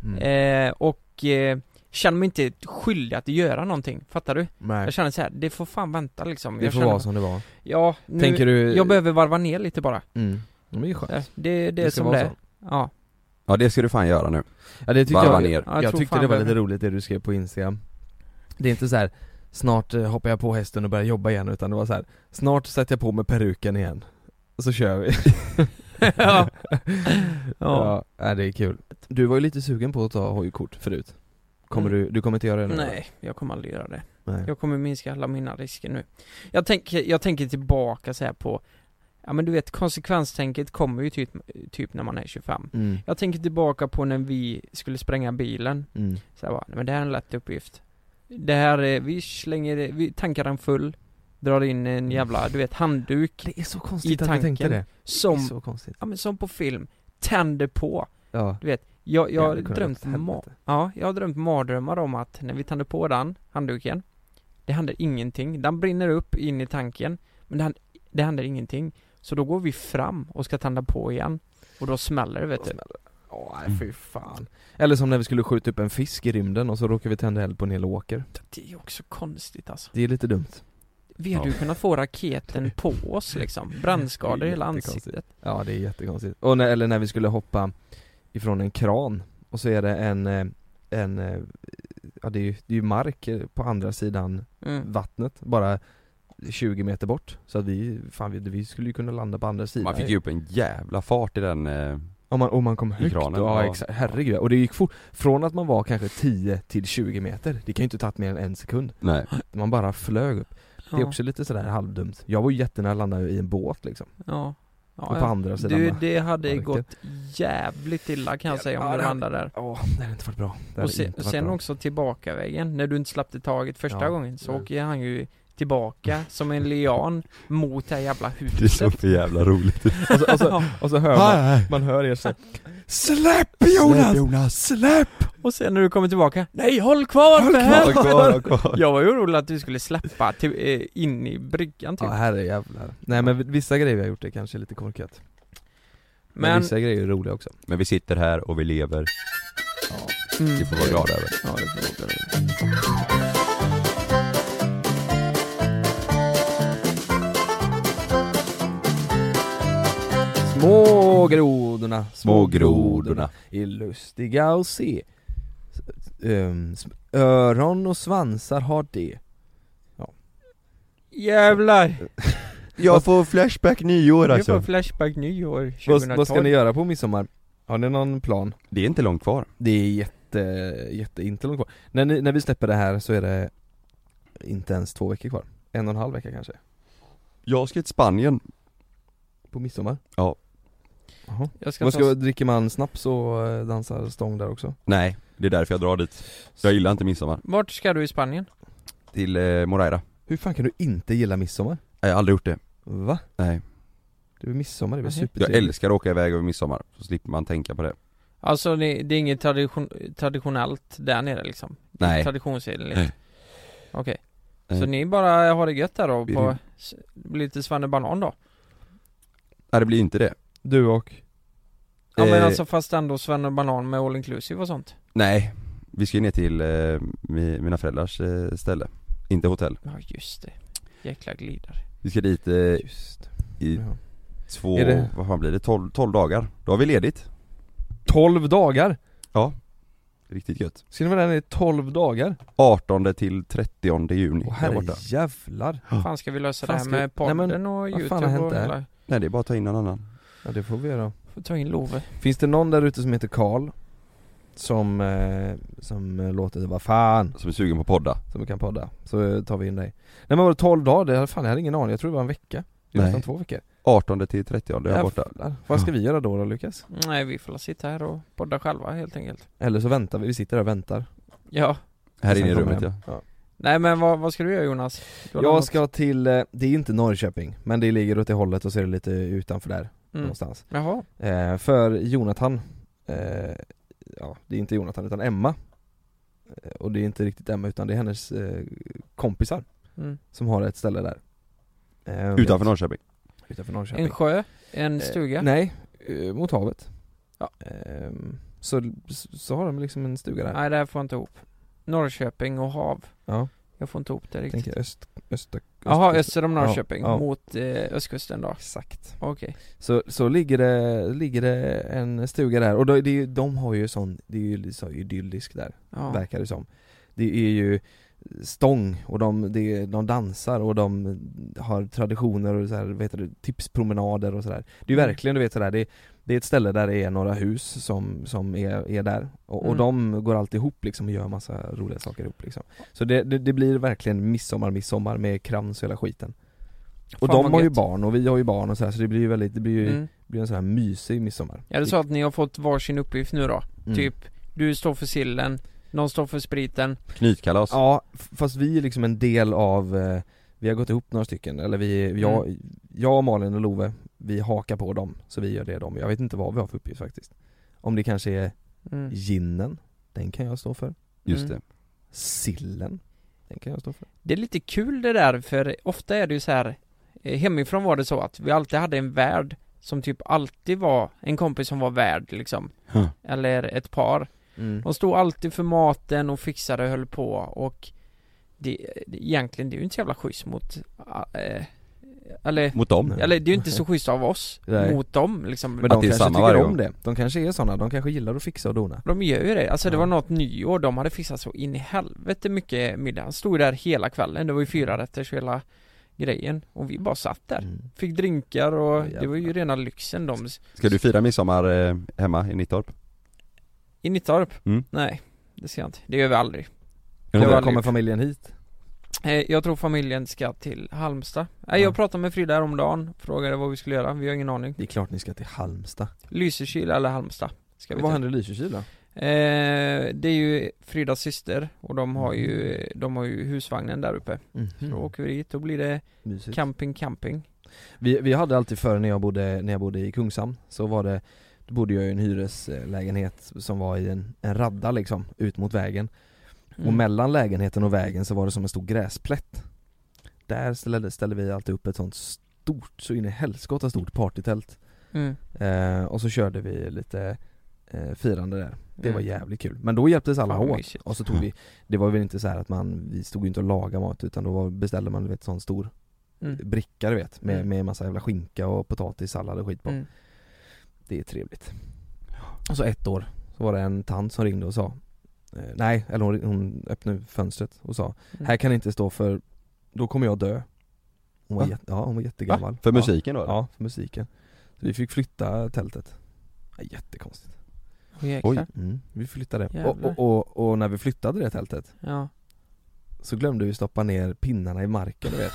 Mm. eh, Och eh, känner mig inte skyldig att göra någonting, fattar du? Nej. Jag känner så här, det får fan vänta liksom Det jag får känner, vara som det var. Ja, nu, Tänker du... jag behöver varva ner lite bara Mm. Men det är skönt. Eh, Det, det är Det ska som det är. Ja, Ja det ska du fan göra nu Ja det tyckte Varva jag, ner. Ja, jag jag, tror tyckte det var lite roligt det du skrev på Instagram Det är inte så här snart eh, hoppar jag på hästen och börjar jobba igen utan det var så här snart sätter jag på mig peruken igen Och så kör vi (laughs) ja. Ja, ja det är kul Du var ju lite sugen på att ta hojkort förut Kommer Mm. du, du kommer inte göra det nu? Nej, jag kommer aldrig göra det Nej. Jag kommer minska alla mina risker nu Jag tänker, jag tänker tillbaka så här på Ja men du vet konsekvenstänket kommer ju typ, typ när man är 25 Mm. Jag tänker tillbaka på när vi skulle spränga bilen Mm. Så jag bara, men det här är en lätt uppgift Det här är, vi slänger, vi tankar den full Drar in en jävla, du vet handduk Det är så I konstigt att du tänkte tanken. det Det. Som, är så konstigt. ja men som på film Tänder på. Ja, Du vet, jag, jag Ja, har det drömt ma-. Ja, jag har drömt mardrömmar om att när vi tänder på den handduken Det händer ingenting, den brinner upp in i tanken Men det händer, det händer ingenting. Så då går vi fram och ska tända på igen. Och då smäller det vet du Åh nej fy fan. Eller som när vi skulle skjuta upp en fisk i rymden och så råkade vi tända eld på en hel åker. Det är också konstigt alltså. Det är lite dumt. Vi hade ju kunnat få raketen (laughs) på oss liksom. Brännskador i hela ansiktet. Ja det är jättekonstigt. Och när, eller när vi skulle hoppa ifrån en kran och så är det en, eh, en eh, ja det är ju, det är ju mark eh, på andra sidan mm. vattnet, bara 20 meter bort. Så att vi, fan vi, vi skulle ju kunna landa på andra sidan. Man fick ju upp en jävla fart i den eh, Om man, om man kom högt, kranen, ja, ja. exakt, herregud. Och det gick fort, från att man var kanske 10 till 20 meter, det kan ju inte tagit mer än en sekund. Nej (gasps) Man bara flög upp. Det är Ja. också lite sådär halvdumt. Jag var ju jättenära att landa i en båt liksom. Ja. ja Och på andra sidan Du, det hade Marken. gått jävligt illa kan jag säga om Ja, du landade där. Ja, det hade inte varit bra. Det Och sen, sen bra. också tillbaka vägen när du inte släppte taget första Ja. gången så åker han ju tillbaka som en lian mot det här jävla (laughs) Det är så huset. för jävla roligt (laughs) Och så, och så, och så hör man, man hör er säga Släpp Jonas! Jonas! Släpp! Och sen när du kommer tillbaka, nej håll kvar Håll kvar, kvar, håll (laughs) kvar. Jag var ju orolig att du skulle släppa till, eh, in i bryggan typ. Ja herre jävlar. Nej men vissa grejer vi har gjort är kanske lite korkat. Men, Men, vissa grejer är roliga också. Men vi sitter här och vi lever, mm, det får vi vara glada över Ja, det får vi vara glada över. Små grodorna, Små grodorna. är lustiga att se. Ehm, öron och svansar har det. Jävlar! Jag får flashback nyår Jag alltså får Flashback nyår Vad, 2012 vad ska ni göra på midsommar? Har ni någon plan? Det är inte långt kvar Det är jätte, jätte, inte långt kvar. När, ni, när vi släpper det här så är det inte ens två veckor kvar. En och en halv vecka kanske. Jag ska till Spanien På midsommar. Ja Jaha. Jag ska Vad ta ska, dricker man snaps och eh, dansar stång där också? Nej, det är därför jag drar dit Jag gillar inte midsommar Vart ska du i Spanien? Till eh, Moreira Hur fan kan du inte gilla midsommar? Jag har aldrig gjort det Va? Nej Det är midsommar, det är väl Nej. Jag supertrevligt? älskar att åka iväg över midsommar, så slipper man tänka på det Alltså det, det är inget tradition, traditionellt där nere liksom? Nej. Traditionsenligt? Nej. Okej Nej. Så ni bara har det gött där då på, s- lite svannebanan då? Nej det blir inte det Du och? Ja men Eh, alltså fast ändå svannebanan med all inclusive och sånt? Nej, vi ska ju ner till eh, mi- mina föräldrars eh, ställe Inte hotell Ja just det Jäkla glidare Vi ska dit eh, Just i Ja. två, Är det- vad fan blir det? 12, 12 dagar Då har vi ledigt 12 dagar? Ja Riktigt gött Ska ni vara där i 12 dagar? 18 till 30 juni Åh där borta jävlar Hur fan ska vi lösa Fan, det här ska- med Nej, podden men och vad fan har hänt och där? hela? Nej det är bara att ta in någon annan Ja det får vi göra. Får ta in Love. Finns det någon där ute som heter Karl? Som, eh, som eh, låter, vad fan, Som är sugen på podda. Som kan podda. Så eh, tar vi in dig. Nej men var det 12 dagar? Det, fan jag hade ingen aning, jag tror det var en vecka. Det är Nej. nästan två veckor. 18 till 30 då är jag borta. Jävlar. Vad ska vi göra då då Lukas? Nej vi får sitta här och podda själva helt enkelt. Eller så väntar vi, vi sitter där och väntar. Ja. Här inne i kommer rummet jag. ja. Ja. Nej men vad, vad ska du göra Jonas? Du har Jag något- ska till, eh, det är inte Norrköping, men det ligger åt det hållet och så är det lite utanför där mm. någonstans. Jaha. Eh, För Jonathan, eh, ja det är inte Jonathan utan Emma. Eh, Och det är inte riktigt Emma utan det är hennes eh, kompisar mm. som har ett ställe där. Eh, Utanför Norrköping. Utanför Norrköping. En sjö? En stuga? Eh, nej, eh, mot havet. Ja. Ehm, så, så har de liksom en stuga där. Nej det här får jag inte ihop. Norrköping och hav. Ja, Jag får inte ihop det riktigt tänker öst, öster, Jaha, öster om Norrköping Ja, ja. mot eh, östkusten då? Exakt Okej Så, så ligger det, ligger det en stuga där och då, det, är ju- de har ju sån, det är ju så idyllisk där, ja. verkar det som Det är ju stång och de, det, de dansar och de har traditioner och så här, vet du, tipspromenader och sådär Det är ju Mm. verkligen, du vet sådär, det, det är ett ställe där det är några hus som, som är, är där och, och Mm. de går alltid ihop liksom och gör massa roliga saker ihop liksom Så det, det, det blir verkligen midsommar, midsommar med krans och hela skiten Och Fan, de har ju gött. barn och vi har ju barn och så här, så det blir ju väldigt, det blir ju, mm. blir en sån här mysig midsommar Är det så att ni har fått varsin uppgift nu då? Mm. Typ, du står för sillen, någon står för spriten Knytkalas Ja, fast vi är liksom en del av, eh, vi har gått ihop några stycken, eller vi, jag, Mm. jag, Malin och Love, vi hakar på dem, så vi gör det de, jag vet inte vad vi har för uppgift faktiskt Om det kanske är mm. ginen, den kan jag stå för Just Mm. det Sillen, den kan jag stå för Det är lite kul det där för ofta är det ju så här eh, Hemifrån var det så att vi alltid hade en värd Som typ alltid var en kompis som var värd liksom Huh. Eller ett par mm. De stod alltid för maten och fixade och höll på och det, det, Egentligen det är ju inte så jävla schysst mot äh, Eller, Mot dem? Eller det är ju inte så schysst av oss Nej. mot dem liksom Men de kanske tycker varje om det, de kanske är sådana, de kanske gillar att fixa och dona De gör ju det, alltså det Ja. var något nyår, de hade fixat så in i helvete mycket middag Han stod där hela kvällen, det var ju fyra rätters hela grejen Och vi bara satt där, mm. fick drinkar och Ja, det var ju jävlar. rena lyxen de Ska du fira midsommar eh, hemma i Nittorp? I Nittorp? Mm. Nej, det ser jag inte, det gör vi aldrig var kommer familjen hit? Eh, Jag tror familjen ska till Halmstad. Nej, jag Ja. pratade med Frida häromdagen, frågade vad vi skulle göra, vi har ingen aning. Det är klart ni ska till Halmstad. Lysekil eller Halmstad ska vi Vad till. händer i Lysekil då? Eh, det är ju Fridas syster och de har ju, de har ju husvagnen där uppe. Mhm. Så då åker vi dit, då blir det Mysigt. camping, camping. Vi, vi hade alltid förr när jag bodde, när jag bodde i Kungshamn, så var det Då bodde jag i en hyreslägenhet som var i en, en radda liksom, ut mot vägen Och Mm. mellan lägenheten och vägen så var det som en stor gräsplätt Där ställde, ställde vi alltid upp ett sånt stort, så in i helskotta stort partytält Mm. eh, Och så körde vi lite eh, firande där Det var Mm. jävligt kul, men då hjälptes alla vad åt och så tog vi Det var väl inte så här att man, vi stod ju inte och lagade mat utan då var, beställde man vet sån stor Mm. bricka du vet med, Mm. med massa jävla skinka och potatis, sallad och skit på Mm. Det är trevligt Och så ett år, så var det en tant som ringde och sa Nej, eller hon, hon öppnade fönstret och sa Mm. Här kan inte stå för då kommer jag dö Hon var, Va? jätte, ja, hon var jättegammal Va? För musiken då, eller? Ja, för musiken Så vi fick flytta tältet ja, Jättekonstigt Åh, jäklar. mm, Vi flyttade och, Jävlar. och, och, och när vi flyttade det tältet Ja. Så glömde vi stoppa ner pinnarna i marken du vet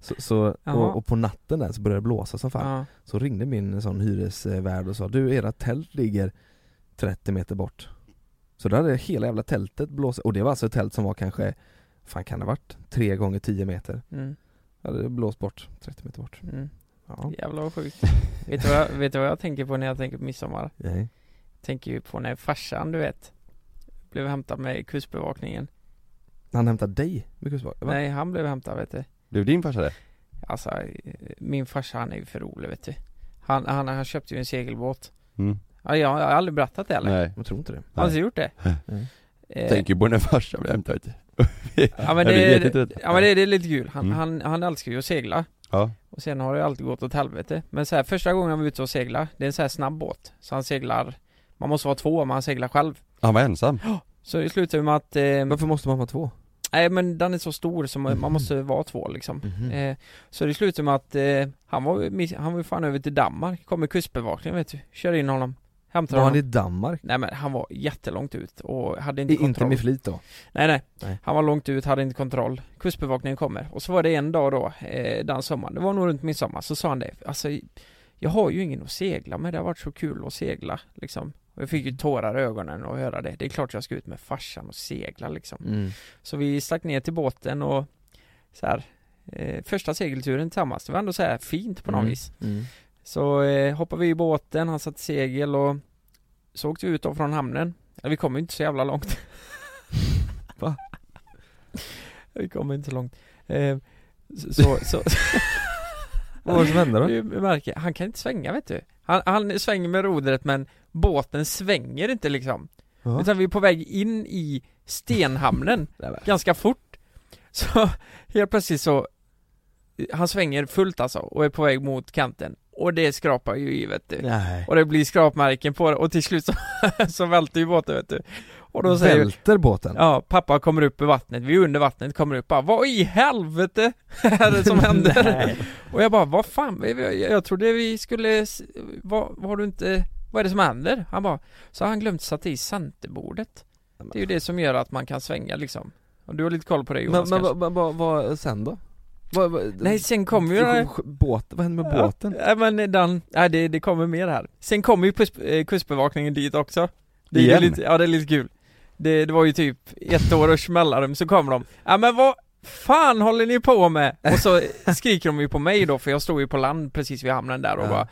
så, så, (laughs) och, och på natten där så började det blåsa som fan Ja. Så ringde min sån hyresvärd och sa du era tält ligger 30 meter bort Så då hade hela jävla tältet blåst, och det var alltså ett tält som var kanske Fan kan det ha varit? 3 gånger 10 meter Mm. Hade det blåst bort, 30 meter bort Mm. Ja, Jävlar vad sjukt. (laughs) vet, du vad jag, vet du vad jag tänker på när jag tänker på midsommar? nej Tänker ju på när farsan, du vet, blev hämtad med kustbevakningen. Han hämtade dig med kustbevakningen? va? Nej, han blev hämtad vet du. Blev din farsa det? Alltså, eh, min farsa han är ju för rolig vet du. Han, han, han köpte ju en segelbåt. Mm. Ja, jag har aldrig berättat det eller? Nej Jag tror inte det Har du gjort det? (laughs) Nej. Eh, Tänker på när farsan blev hämtad (laughs) Ja men det det, är jättetrött. ja, men det, det är lite kul. Han, Mm. han, han älskar ju att segla. Ja, Och sen har det alltid gått åt helvete. Men så här, första gången han var ute och segla, det är en så här snabb båt. Så han seglar, man måste vara två om han seglar själv. han var ensam Så det slutar ju med att eh, Varför måste man vara två? Nej men den är så stor så man, man måste vara två liksom Mhm. eh, Så det slutar med att eh, han var, han var fan över till Danmark, kommer kustbevakningen vet du, kör in honom Hämtar Var han i Danmark? Nej men han var jättelångt ut och hade inte I, inte kontroll med flit då? Nej nej, Nej. han var långt ut, hade inte kontroll Kustbevakningen kommer och så var det en dag då, eh, den sommaren, det var nog runt midsommar, så sa han det Alltså jag har ju ingen att segla med, det har varit så kul att segla liksom och jag fick ju tårar i ögonen och höra det. Det är klart jag ska ut med farsan och segla liksom. Mm. Så vi stack ner till båten och så här, eh, första segelturen tillsammans, det var ändå så här fint på något Mm. vis. Mm. Så eh, hoppade vi i båten, han satte segel och så åkte vi ut från hamnen. Ja, vi kom ju inte så jävla långt. (laughs) Va? vi kom inte så långt. Eh, så, så, (laughs) Vad var det som hände då? Du märker, han kan inte svänga vet du. Han, han svänger med rodret men båten svänger inte liksom. Ja. Utan vi är på väg in i stenhamnen (laughs) ganska fort. Så helt plötsligt så Han svänger fullt alltså och är på väg mot kanten och det skrapar ju i vet du. Nej. Och det blir skrapmärken på det och till slut så, (laughs) så välter ju båten vet du. Och då säger Välter båten? Ja, pappa kommer upp i vattnet, vi är under vattnet, kommer upp bara Vad i helvete (laughs) är det som händer? Och jag bara, vad fan, jag, trodde vi skulle, vad, vad har du inte, vad är det som händer? Han bara, så har han glömt sätta i centerbordet Det är ju det som gör att man kan svänga liksom Och du har lite koll på det Jonas Men, men vad, vad, vad sen då? Vad, vad, Nej sen kommer ju Båt, vad hände med båten? Ja, men den, nej det, det kommer mer här Sen kommer ju eh, kustbevakningen dit också det Igen? lite, Ja det är lite kul det, det var ju typ ett års mellanrum så kommer de Ja men vad fan håller ni på med? Och så (laughs) skriker de ju på mig då för jag stod ju på land precis vid hamnen där och Ja. bara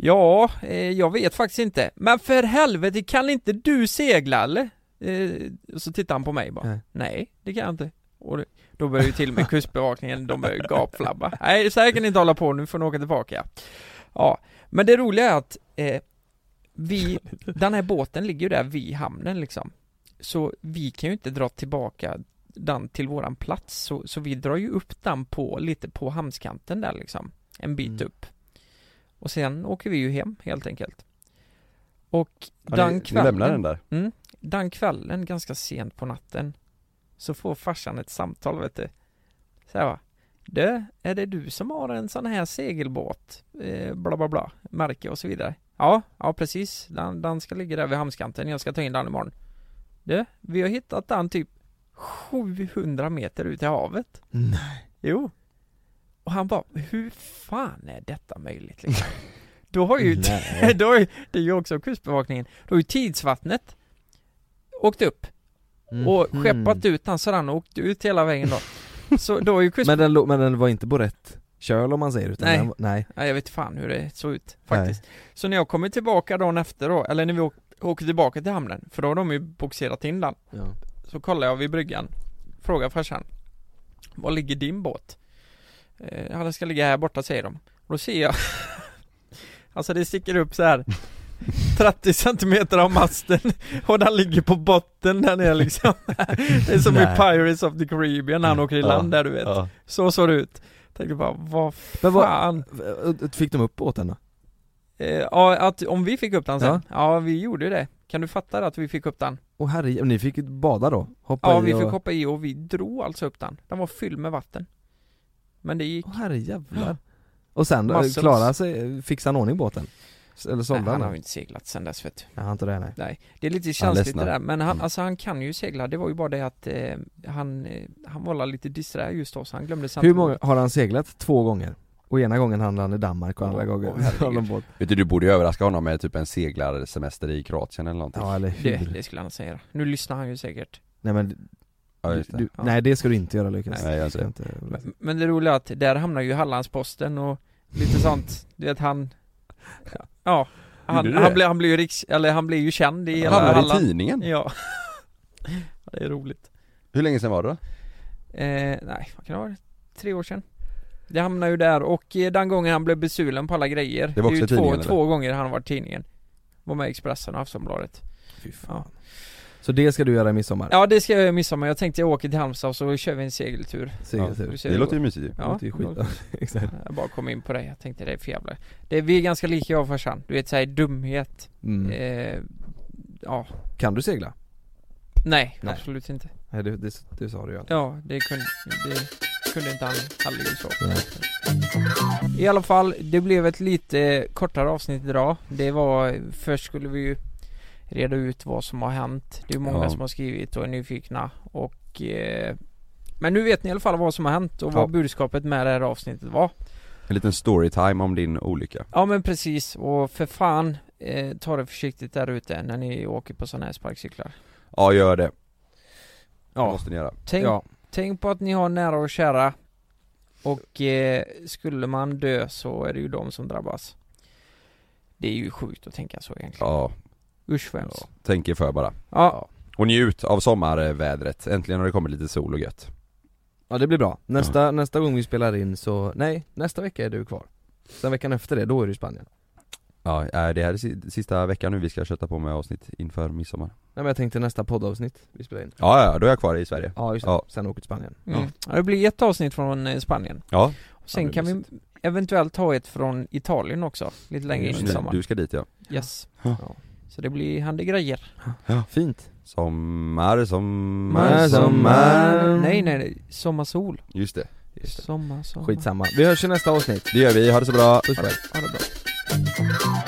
Ja, eh, jag vet faktiskt inte Men för helvete, kan inte du segla eller? Eh, och så tittar han på mig bara Nej. Nej, det kan jag inte och då börjar ju till och med (laughs) kustbevakningen, de börjar ju gapflabba. Nej, så här kan ni inte hålla på, nu får ni åka tillbaka. Ja, men det roliga är att eh, vi, den här båten ligger ju där vid hamnen liksom. Så vi kan ju inte dra tillbaka den till våran plats så, så vi drar ju upp den på, lite på hamnskanten där liksom En bit Mm. upp. Och sen åker vi ju hem helt enkelt. Och Ja, den ni, ni kvällen lämnar den där? Mm, den kvällen ganska sent på natten Så får farsan ett samtal vet du Så här va Du, är det du som har en sån här segelbåt? Eh, bla bla bla, märke och så vidare Ja, ja precis den, den ska ligga där vid hamnskanten, jag ska ta in den imorgon Du, vi har hittat den typ 700 meter ut i havet. Nej. Jo. Och han bara, hur fan är detta möjligt liksom? (laughs) Då har ju, (laughs) då har ju, det är ju också kustbevakningen, då har ju tidsvattnet åkt upp och Mhm. skeppat ut han så han åkt ut hela vägen då. (laughs) Så då är ju. Men den, men den var inte på rätt köl om man säger utan Nej. den, nej. Nej jag vet fan hur det såg ut faktiskt. Så när jag kommer tillbaka dagen efter då, eller när vi åk, åker tillbaka till hamnen, för då har de ju boxerat in den. Ja. Så kollar jag vid bryggan, frågar farsan, var ligger din båt? Eh, den ska ligga här borta säger de. Och då ser jag, (laughs) alltså det sticker upp så här 30 centimeter av masten (laughs) och den ligger på botten där nere liksom (laughs) Det är som i Nej. Pirates of the Caribbean när han åker i land där du vet Ja. Så såg det ut Tänkte bara, vad Men vad- fan Fick de upp båten då? eh, Ja, att om vi fick upp den sen? Ja. Ja, vi gjorde ju det Kan du fatta det att vi fick upp den? Och herre, ni fick bada då? Hoppa Ja, i vi och... fick hoppa i och vi drog alltså upp den Den var fylld med vatten Men det gick Åh herre jävlar Och sen, Muscles. klara sig, fixade han ordning båten? Eller sålde Nej, han han har ju inte seglat sen dess vet du. Nej, han inte det nej. Nej, det är lite känsligt det där, men han, Mm. alltså han kan ju segla, det var ju bara det att eh, han, eh, han var lite disträ just då så han glömde Hur många, har han seglat två gånger? Och ena gången handlade han i Danmark och andra Åh, gången (laughs) hade han båt Vet du, du borde ju överraska honom med typ en seglarsemester i Kroatien eller någonting. Ja eller hur? det, det skulle han säga. Nu lyssnar han ju säkert. Nej men Ja, det. du, Ja. Nej det ska du inte göra Lukas. Nej, jag Ska inte... men, men det roliga är att där hamnar ju Hallandsposten och lite sånt. Du vet han Ja Han, han, det? blev, han blev ju riks, eller han blev ju känd i hela Hamnade i tidningen? (laughs) Ja Det är roligt Hur länge sedan var det då? Eh, nej, vad kan det vara? Tre år sedan Det hamnade ju där och eh, den gången han blev besulen på alla grejer Det var är också ju i tidningen, två, eller? två gånger han har varit i tidningen Var med i Expressen och Aftonbladet Fy fan. Så det ska du göra i midsommar? Ja det ska jag göra i midsommar, jag tänkte jag åker till Halmstad och så kör vi en segeltur Segeltur. Ser Det låter ju mysigt ju. Ja, Det låter ju. (laughs) Exakt. Jag bara kom in på det, jag tänkte det är för jävla det, Vi är ganska lika jag och farsan, du vet såhär dumhet Mm. eh, Ja, Kan du segla? nej, Nej. absolut inte Nej det, det, det sa du ju Ja, det kunde, det kunde inte han ju så Nej. I alla fall, det blev ett lite kortare avsnitt idag Det var, först skulle vi ju reda ut vad som har hänt. Det är många Ja. som har skrivit och är nyfikna och eh, Men nu vet ni i alla fall vad som har hänt och Ja. vad budskapet med det här avsnittet var. En liten storytime om din olycka. Ja men precis, och för fan eh, Ta det försiktigt där ute när ni åker på sådana här sparkcyklar. Ja gör det. Det Ja. måste ni göra. Tänk, Ja. tänk på att ni har nära och kära Och eh, skulle man dö så är det ju de som drabbas. Det är ju sjukt att tänka så egentligen. Ja, Usch vad hemskt. tänk er för bara Ja, Och njut av sommarvädret, äntligen har det kommit lite sol och gött Ja det blir bra. Nästa, nästa gång vi spelar in så, nej, nästa vecka är du kvar. Sen veckan efter det, då är du i Spanien. Ja, äh, det här är si- sista veckan nu vi ska köta på med avsnitt inför midsommar Nej men jag tänkte nästa poddavsnitt vi spelar in. Ja, ja, då är jag kvar i Sverige Ja just det, Ja. sen åker till Spanien. mm. ja det blir ett avsnitt från eh, Spanien Ja, Sen Ja, kan vi eventuellt ta ett från Italien också, lite längre in i du, sommar du ska dit ja Yes Ja. Så det blir hände grejer. Fint. Sommar, sommar, Sommar. Nej nej nej, sommarsol. Just det, Sommar, sommar. Skitsamma. Vi hörs i nästa avsnitt. det gör vi, ha det så bra. Puss på er. Ha det bra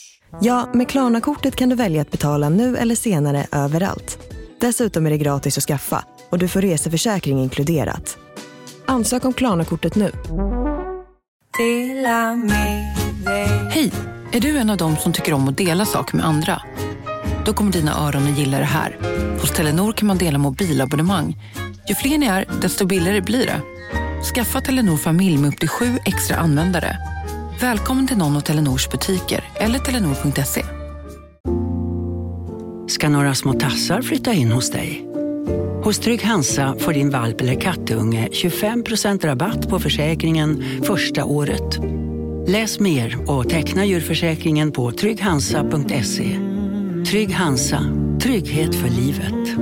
Ja, med Klarna-kortet kan du välja att betala nu eller senare överallt. Dessutom är det gratis att skaffa och du får reseförsäkring inkluderat. Ansök om Klarna-kortet nu. Hej! Är du en av dem som tycker om att dela saker med andra? Då kommer dina öron att gilla det här. Hos Telenor kan man dela mobilabonnemang. Ju fler ni är, desto billigare blir det. Skaffa Telenor familj med upp till sju extra användare. Välkommen till någon av Telenors butiker eller telenor.se. ska några små tassar flytta in hos dig. Hos Trygg Hansa får din valp eller kattunge 25% rabatt på försäkringen första året. Läs mer och teckna djurförsäkringen på trygghansa.se. Trygg Hansa, trygghet för livet.